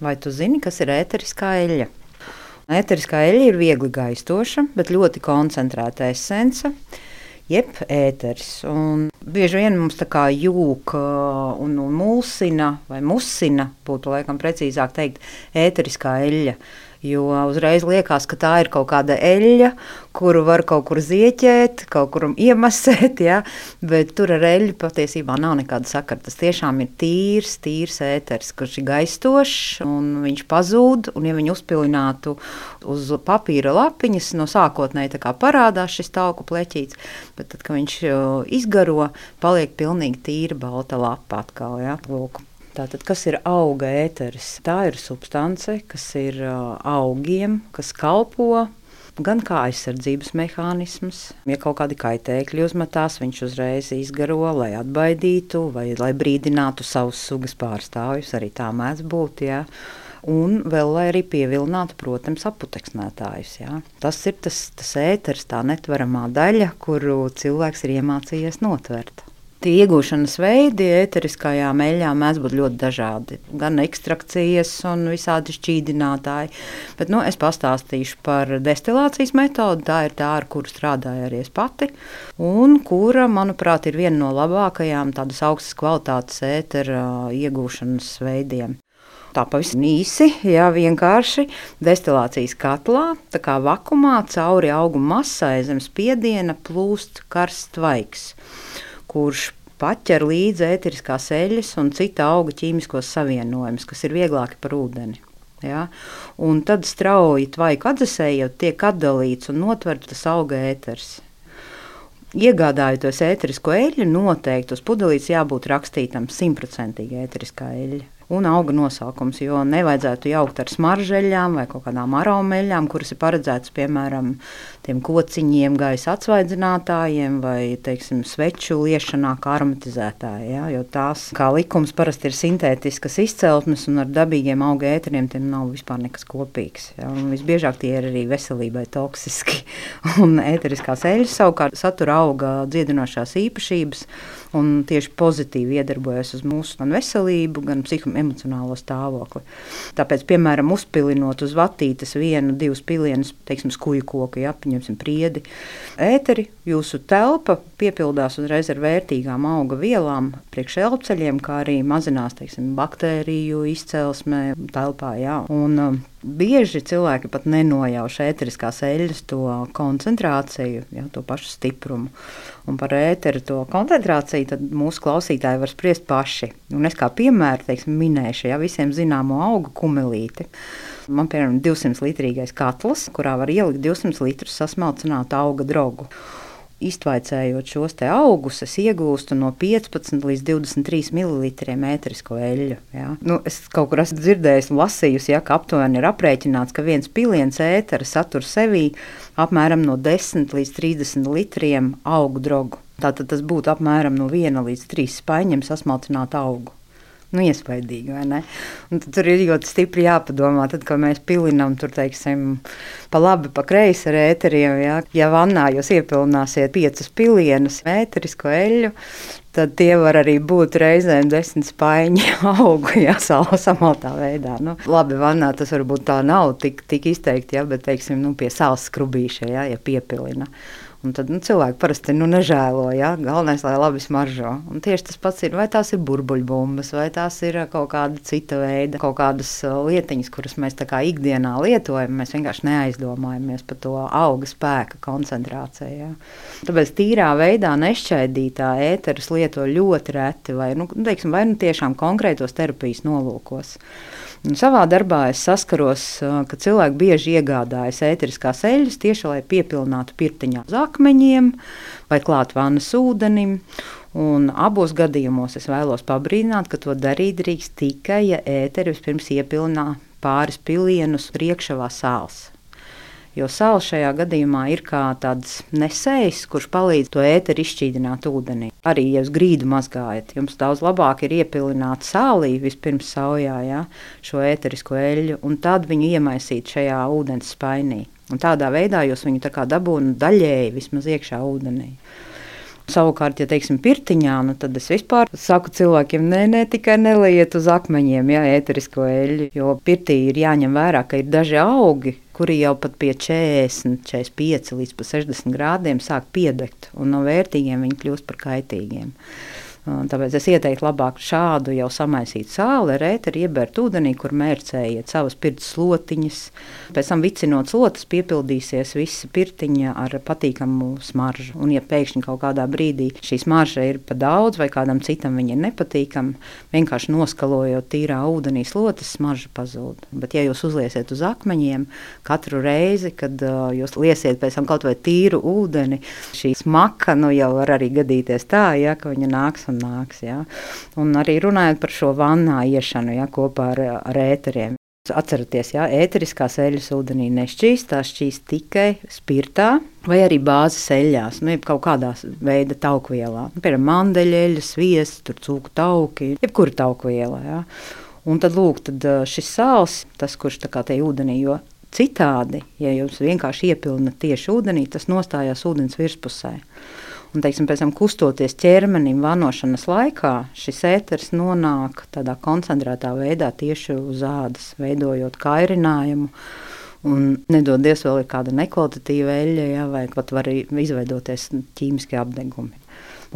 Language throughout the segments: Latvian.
Vai tu zini, kas ir ēteriskā eļļa? Ēteriskā eļļa ir viegli gaistoša, bet ļoti koncentrēta esence jeb ēteris. Un bieži vien mums tā kā jūka un, un mulsina, vai musina, būtu laikam precīzāk teikt, ēteriskā eļļa. Jo uzreiz liekas, ka tā ir kaut kāda eļļa, kuru var kaut kur zieķēt, kaut kur iemasēt. Ja? Bet tur ar eļļu patiesībā nav nekāda sakara. Tas tiešām ir tīrs, tīrs ēteris, kurš ir gaistošs un viņš pazūd. Un, ja viņu uzpilinātu uz papīra lapiņas, no sākotnēji parādās šis tauku pleķītis, bet tad, kad viņš izgaro, paliek pilnīgi tīra balta lapa atkal. Ja? Lūk. Tātad, kas ir auga ēteris? Tā ir substance, kas ir augiem, kas kalpo gan kā aizsardzības mehānisms. Ja kaut kādi kaitēkļi uzmetās, viņš uzreiz izgaro, lai atbaidītu vai lai brīdinātu savus sugas pārstāvjus. Arī tā mēdz būt. Ja. Un vēl lai arī pievilinātu, protams, aputeksnētājus. Ja. Tas ir tas, tas ēteris, tā netveramā daļa, kuru cilvēks ir iemācījies notvert. Tie iegūšanas veidi ēteriskajām eļļām mēdz būt ļoti dažādi. Gan ekstrakcijas, gan visādi šķīdinātāji. Bet, nu, es pastāstīšu par destilācijas metodi. Tā ir tā, ar kuru strādāju arī es pati. Un kura, manuprāt, ir viena no labākajām tādas augstas kvalitātes ētera iegūšanas veidiem. Tā pavisam īsi, jā, vienkārši destilācijas katlā, tā kā vakumā cauri auguma masai zem spiediena plūst karsts tvaiks kurš paķer līdzi ēteriskās eļļas un cita auga ķīmiskos savienojumus, kas ir vieglāki par ūdeni. Ja? Un tad strauji tvaiku atdzesējot, tiek atdalīts un notverts tas auga ēters. Iegādājoties ēterisko eļļu, noteikti uz pudelītes jābūt rakstītam simtprocentīgi ēteriskā eļļa un auga nosaukums. Jo nevajadzētu jaukt ar smaržeļām vai kaut kādām aromeļām, kuras ir paredzētas piemēram tiem kociņiem, gaisa atsvaidzinātājiem vai teiksim, sveču liešanā, kā aromatizētāji. Ja? Jo tās, kā likums, parasti ir sintētiskas izcelsmes un ar dabīgiem auga ēteriem tiem nav vispār nekas kopīgs. Ja? Un visbiežāk tie ir arī veselībai toksiski. un ēteriskās eļļas savukārt satura auga dziedinošās īpašības un tieši pozitīvi iedarbojas uz mūsu gan veselību, gan psihoemocionālo stāvokli. Tāpēc, piemēram, uzpilinot uz vatītes vienu, divus pilienus, teiksim, skuju koku, ja, pieņemsim priedi, ēteri, jūsu telpa piepildās uzreiz ar vērtīgām auga vielām, priekš elpceļiem, kā arī mazinās, teiksim, baktēriju izcelsmē telpā, jā. Un, um, Bieži cilvēki pat nenojauš ēteriskās eļļas to koncentrāciju, ja, to pašu stiprumu. Un par ēteru to koncentrāciju mūsu klausītāji var spriest paši. Un es kā piemēru teiksim, minēšu ja, visiem zināmo augu kumelīti. Man piemēram 200 litrīgais katls, kurā var ielikt 200 litrus sasmalcinātu auga drogu iztvaicējot šos augus, es iegūstu no 15 līdz 23 ml mētrisko eļļu. Ja. Nu, es kaut kur esmu dzirdējis lasījusi, ja, ka aptuveni ir aprēķināts, ka viens piliens ētera satur sevī apmēram no 10 līdz 30 litriem augu drogu. Tātad tas būtu apmēram no 1 līdz 3 spaiņiem sasmalcinātu augu nu, iespaidīgi. Tur ir ļoti stipri jāpadomā, tad, kad mēs pilinām tur, teiksim, pa labi, pa kreisi ar ēteriem. Ja, ja vannā jūs iepilnāsiet piecus pilienus ēterisko eļļu, tad tie var arī būt reizēm desmit spaiņi augu, ja samaltā veidā. Nu, labi, vannā tas varbūt tā nav tik, tik izteikti, ja, bet, teiksim, nu, pie sāls skrubīša, ja, ja piepilina. Un tad nu, cilvēki parasti nu, nežēlo. Ja? Galvenais, lai labi smaržo. Un tieši tas pats ir, vai tās ir burbuļbumbas, vai tās ir kaut kāda cita veida, kaut kādas lietiņas, kuras mēs ikdienā lietojam. Mēs vienkārši neaizdomājamies par to auga spēka koncentrāciju. Ja? Tāpēc tīrā veidā nešķaidītā ēterus lieto ļoti reti, vai, nu, teiksim, vai nu tiešām konkrētos terapijas nolūkos. Un savā darbā es saskaros, ka cilvēki bieži iegādājas ēteriskās eļļas tieši lai piepilnātu pirtiņā uz akmeņiem vai klāt vannas ūdenim. Un abos gadījumos es vēlos pabrīdināt, ka to darīt drīkst tikai, ja ēteri vispirms iepilnā pāris pilienus priekšavā sāls. Jo sāls šajā gadījumā ir kā tāds nesējs, kurš palīdz to ēteru izšķīdināt ūdenī. Arī, ja uz grīdu mazgājat, jums daudz labāk ir iepilināt sālī vispirms saujā ja, šo ēterisko eļļu, un tad viņu iemaisīt šajā ūdens spainī. Un tādā veidā jūs viņu dabūjāt daļēji vismaz iekšā ūdenī. Savukārt, ja teiksim, pirtiņā, nu, tad es vispār saku cilvēkiem, ne, ne tikai neliet uz akmeņiem, ja ēterisko eļļu. Jo pirtī ir jāņem vērā, ka ir daži augi, kuri jau pat pie 40, 45 līdz 60 grādiem sāk piedegt, un no vērtīgiem viņi kļūst par kaitīgiem. Tāpēc es ieteiktu labāk šādu jau samaisītu sāli ar ēteru, iebērt ūdenī, kur mērcējiet savas pirts slotiņas. Pēc tam vicinot slotas, piepildīsies visa pirtiņa ar patīkamu smaržu. Un, ja pēkšņi kaut kādā brīdī šī smarža ir pa daudz vai kādam citam viņa ir nepatīkama, vienkārši noskalojot tīrā ūdenī slotas, smarža pazūd. Bet, ja jūs uzliesiet uz akmeņiem katru reizi, kad uh, jūs liesiet pēc tam kaut vai tīru ūdeni, šī smaka nu, jau var arī gadīties tā, ja, ka viņa nāks un nāks. Ja. Un arī runājot par šo vannā iešanu ja, kopā ar, ar ēteriem. Atcerieties, ka ēteriskās eļļas ūdenī nešķīst, tās šķīst tikai spirtā vai arī bāzes eļļās, nu, kaut kādā veida taukvielā. Nu, piemēram, mandeļeļa, sviests, cūku tauki, jebkura taukviela. Ja. Un tad, lūk, tad šis sāls, tas, kurš tā kā te ūdenī, jo citādi, ja jūs vienkārši iepilnat tieši ūdenī, tas nostājās ūdens virspusē. Un, teiksim, pēc tam kustoties ķermenim, vanošanas laikā, šis ēters nonāk tādā koncentrētā veidā tieši uz ādas, veidojot kairinājumu. Un nedodies vēl kāda nekvalitatīva eļļa, ja, vai pat var izveidoties ķīmiski apdegumi.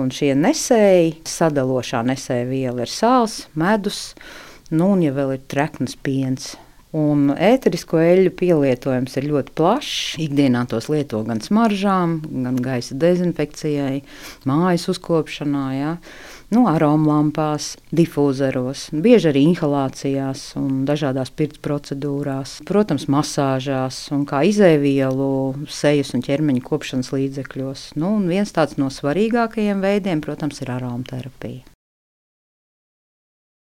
Un šie nesēji, sadalošā nesēja viela ir sāls, medus, nu, un ja vēl ir treknas piens, Un ēterisko eļļu pielietojums ir ļoti plašs. Ikdienā tos lieto gan smaržām, gan gaisa dezinfekcijai, mājas uzkopšanā, ja, nu, aromlampās, difūzeros, bieži arī inhalācijās un dažādās pirts procedūrās, protams, masāžās un kā izēvielu sejas un ķermeņa kopšanas līdzekļos. Nu, viens tāds no svarīgākajiem veidiem, protams, ir aromaterapija.